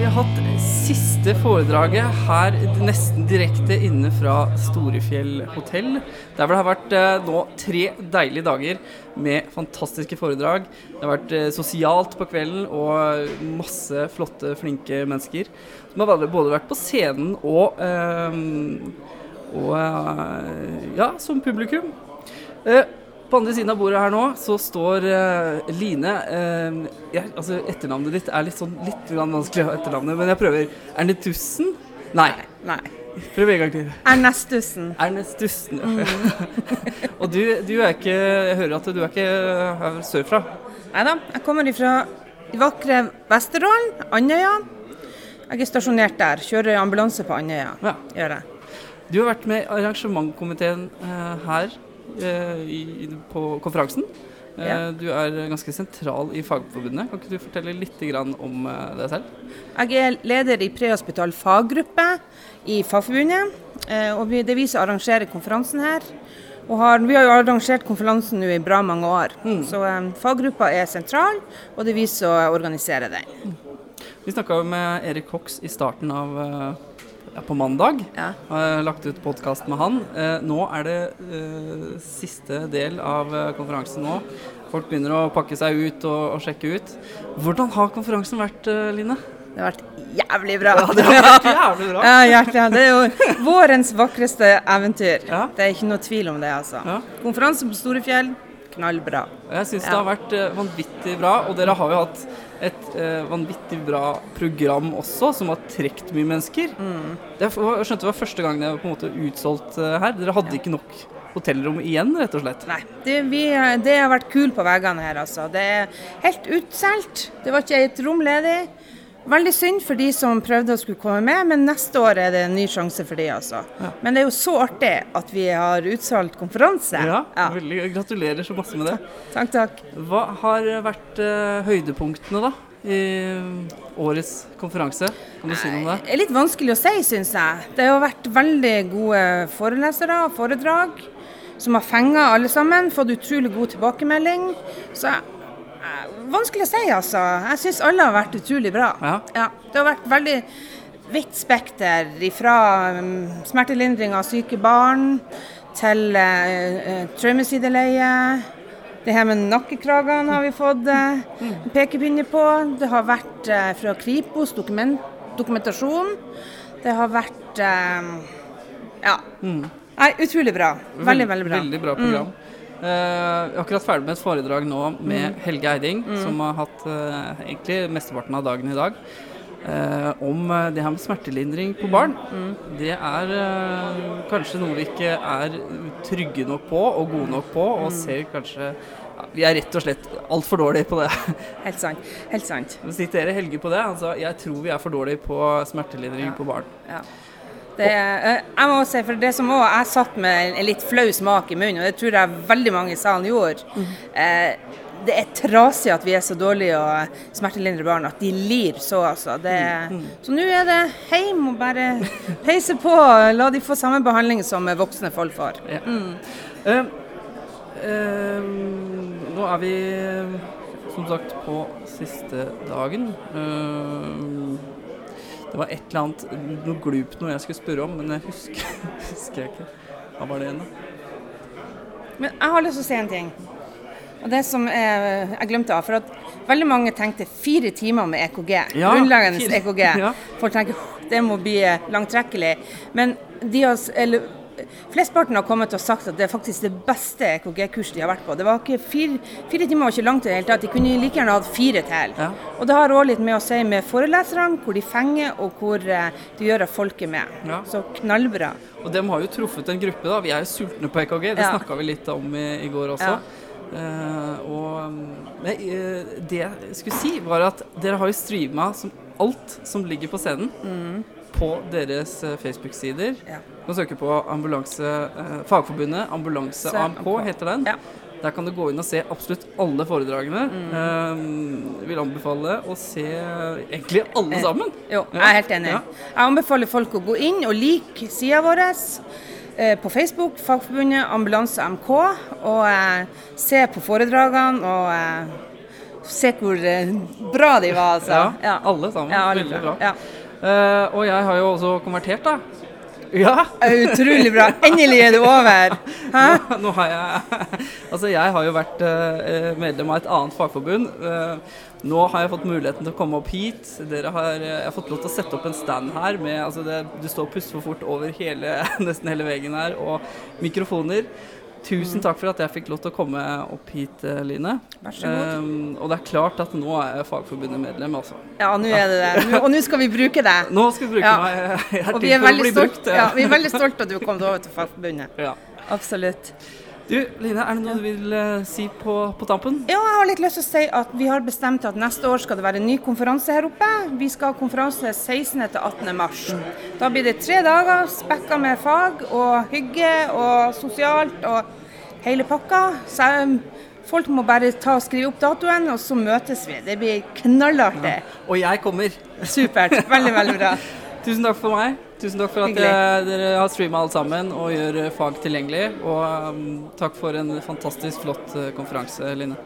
vi har hatt siste foredraget her nesten direkte inne fra Storefjell hotell. Der hvor det har vært eh, nå tre deilige dager med fantastiske foredrag. Det har vært eh, sosialt på kvelden og masse flotte, flinke mennesker. Som har både vært på scenen og, eh, og ja, som publikum. På andre siden av bordet her nå så står uh, Line. uh, ja, altså Etternavnet ditt er litt sånn litt vanskelig, å etternavnet, men jeg prøver. Ernetussen? Nei. Nei. Prøv en gang til. Ernestussen. Ernestussen. Og du, du er ikke Jeg hører at du er ikke her sørfra. Nei da, jeg kommer ifra vakre Vesterålen, Andøya. Jeg er stasjonert der. Kjører ambulanse på Andøya. Ja. Gjør jeg. Du har vært med i arrangementkomiteen uh, her eh, i, på konferansen. Eh, Ja. Du er ganske sentral i Fagforbundet. Kan ikke du fortelle litt om eh, deg selv? Jeg er leder i prehospital faggruppe i Fagforbundet. eh, Og det er vi som arrangerer konferansen her. Og har, vi har jo arrangert konferansen nå i bra mange år. Så eh, faggruppa er sentral, og det er vi som organiserer den. Vi snakka med Erik Hox i starten av eh, ja, på mandag. Ja. Har lagt ut podkast med han. Eh, nå er det eh, siste del av eh, konferansen nå. Folk begynner å pakke seg ut og, og sjekke ut. Hvordan har konferansen vært, Line? Det har vært jævlig bra. Ja, Det har vært jævlig bra. Ja, hjertelig. Det er jo vårens vakreste eventyr. Ja. Det er ikke noe tvil om det, altså. Ja. Konferanse på Storefjell, knallbra. Jeg syns det har vært vanvittig bra, og dere har jo hatt et eh, vanvittig bra program også, som har trukket mye mennesker. Mm. Jeg skjønte det var første gang det var på en måte utsolgt eh, her. Dere hadde ikke nok hotellrom igjen, rett og slett. Nei, det, vi, det har vært kul på veggene her, altså. Det er helt utsolgt. Det var ikke et rom ledig. Veldig synd for de som prøvde å skulle komme med, men neste år er det en ny sjanse for de, altså. Ja. Men det er jo så artig at vi har utsolgt konferanse. Ja, Ja. Veldig, gratulerer så masse med det. Takk, takk. Hva har vært uh, høydepunktene da i årets konferanse? Kan du si noe om det? Det er litt vanskelig å si, syns jeg. Det har vært veldig gode forelesere og foredrag som har fenga alle sammen. Fått utrolig god tilbakemelding. Så jeg, vanskelig å si, altså. Jeg syns alle har vært utrolig bra. Ja. det har vært veldig vidt spekter fra um, smertelindring av syke barn til uh, uh, traumesideleie. Det her med nakkekragene har vi fått uh, pekepinne på. Det har vært uh, fra Kripos dokument, dokumentasjon. Det har vært uh, Ja. Nei, utrolig bra. Veldig, veldig bra. Veldig bra program. Eh, jeg er akkurat ferdig med et foredrag nå med Helge Eiding, som har hatt eh, egentlig mesteparten av dagen i dag. eh, om eh, det her med smertelindring på barn. Det er eh, kanskje noe vi ikke er trygge nok på og gode nok på, og ser kanskje ja, Vi er rett og slett altfor dårlige på det. Helt sant. Helt sant. Jeg dere Helge på det. Han sa jeg tror vi er for dårlige på smertelindring på barn. Ja. Det, eh, jeg må si, for det som også, Jeg satt med en litt flau smak i munnen, og det tror jeg veldig mange i salen gjorde. Eh, det er trasig at vi er så dårlige og smertelindre barn, at de lir så, altså. Det, Så nå er det hjem og bare peise på, la de få samme behandling som voksne folk får. Ja. Uh, uh, nå er vi som sagt på siste dagen. Eh, det var et eller annet noe glupt noe jeg skulle spørre om, men jeg husker, husker jeg ikke. Hva var det igjen, da? Men jeg har lyst til å si en ting. Og det som jeg, jeg glemte av, for at veldig mange tenkte fire timer med EKG. Ja, grunnleggende EKG. ja. Folk tenker det må bli eh, langtrekkelig. Men de har, eller, flestparten har kommet og sagt at det er faktisk det beste EKG-kurset de har vært på. Det var ikke fire, fire timer var ikke langt i det hele tatt. De kunne like gjerne hatt fire til. Ja. Og det har òg litt med å si med foreleserne, hvor de fenger, og hvor eh, de gjør at folk er med. Ja. Så knallbra. Og de har jo truffet en gruppe, da. Vi er jo sultne på EKG. Det Ja. snakka vi litt om i, i går også. Ja. Uh, og nei, uh, det jeg skulle si, var at dere har jo streama som alt som ligger på scenen. På deres Facebook-sider. Ja. Du kan søke på ambulanse, eh, Fagforbundet Ambulanse AMK, heter den. Ja. Der kan du gå inn og se absolutt alle foredragene. Eh, vil anbefale å se egentlig alle sammen. Jo, Ja. jeg er helt enig. Ja. Jeg anbefaler folk å gå inn og like sida vår eh, på Facebook, Fagforbundet Ambulanse MK, og eh, se på foredragene og eh, se hvor eh, bra de var, altså. Ja, alle sammen. Ja, alle Veldig bra. Ja. Eh, og jeg har jo også konvertert, da. Ja! Utrolig bra. Endelig er det over. Nå, nå har jeg Altså, jeg har jo vært uh, medlem av et annet fagforbund. Uh, nå har jeg fått muligheten til å komme opp hit. Dere har, uh, jeg har fått lov til å sette opp en stand her med altså det, Du står og puster for fort over hele, nesten hele veggen her, og mikrofoner. Tusen takk for at jeg fikk lov til å komme opp hit, eh, Line. Vær så god. Um, og det er klart at nå er jeg Fagforbundet medlem, altså. Ja, nå er det det. Nå- Og nå skal vi bruke det. Nå skal vi bruke Ja. meg. Jeg er Og til vi er for å veldig bli stolt, brukt. ja, vi er veldig stolt at du kom over til Fagforbundet. Ja. Absolutt. Du, Line, er det noe du vil eh, si på, på tampen? Ja, jeg har litt lyst til å si at vi har bestemt at neste år skal det være en ny konferanse her oppe. Vi skal ha konferanse 16. til 18. mars. Da blir det tre dager spekka med fag og hygge og sosialt og hele pakka. Så um, folk må bare ta og skrive opp datoen, og så møtes vi. Det blir knallartig. Og jeg kommer. Supert. Veldig, veldig bra. Tusen takk for meg. Tusen takk for at Hyggelig. eh, dere har streama alt sammen og gjør eh, fag tilgjengelig. Og um, takk for en fantastisk flott eh, konferanse, Line.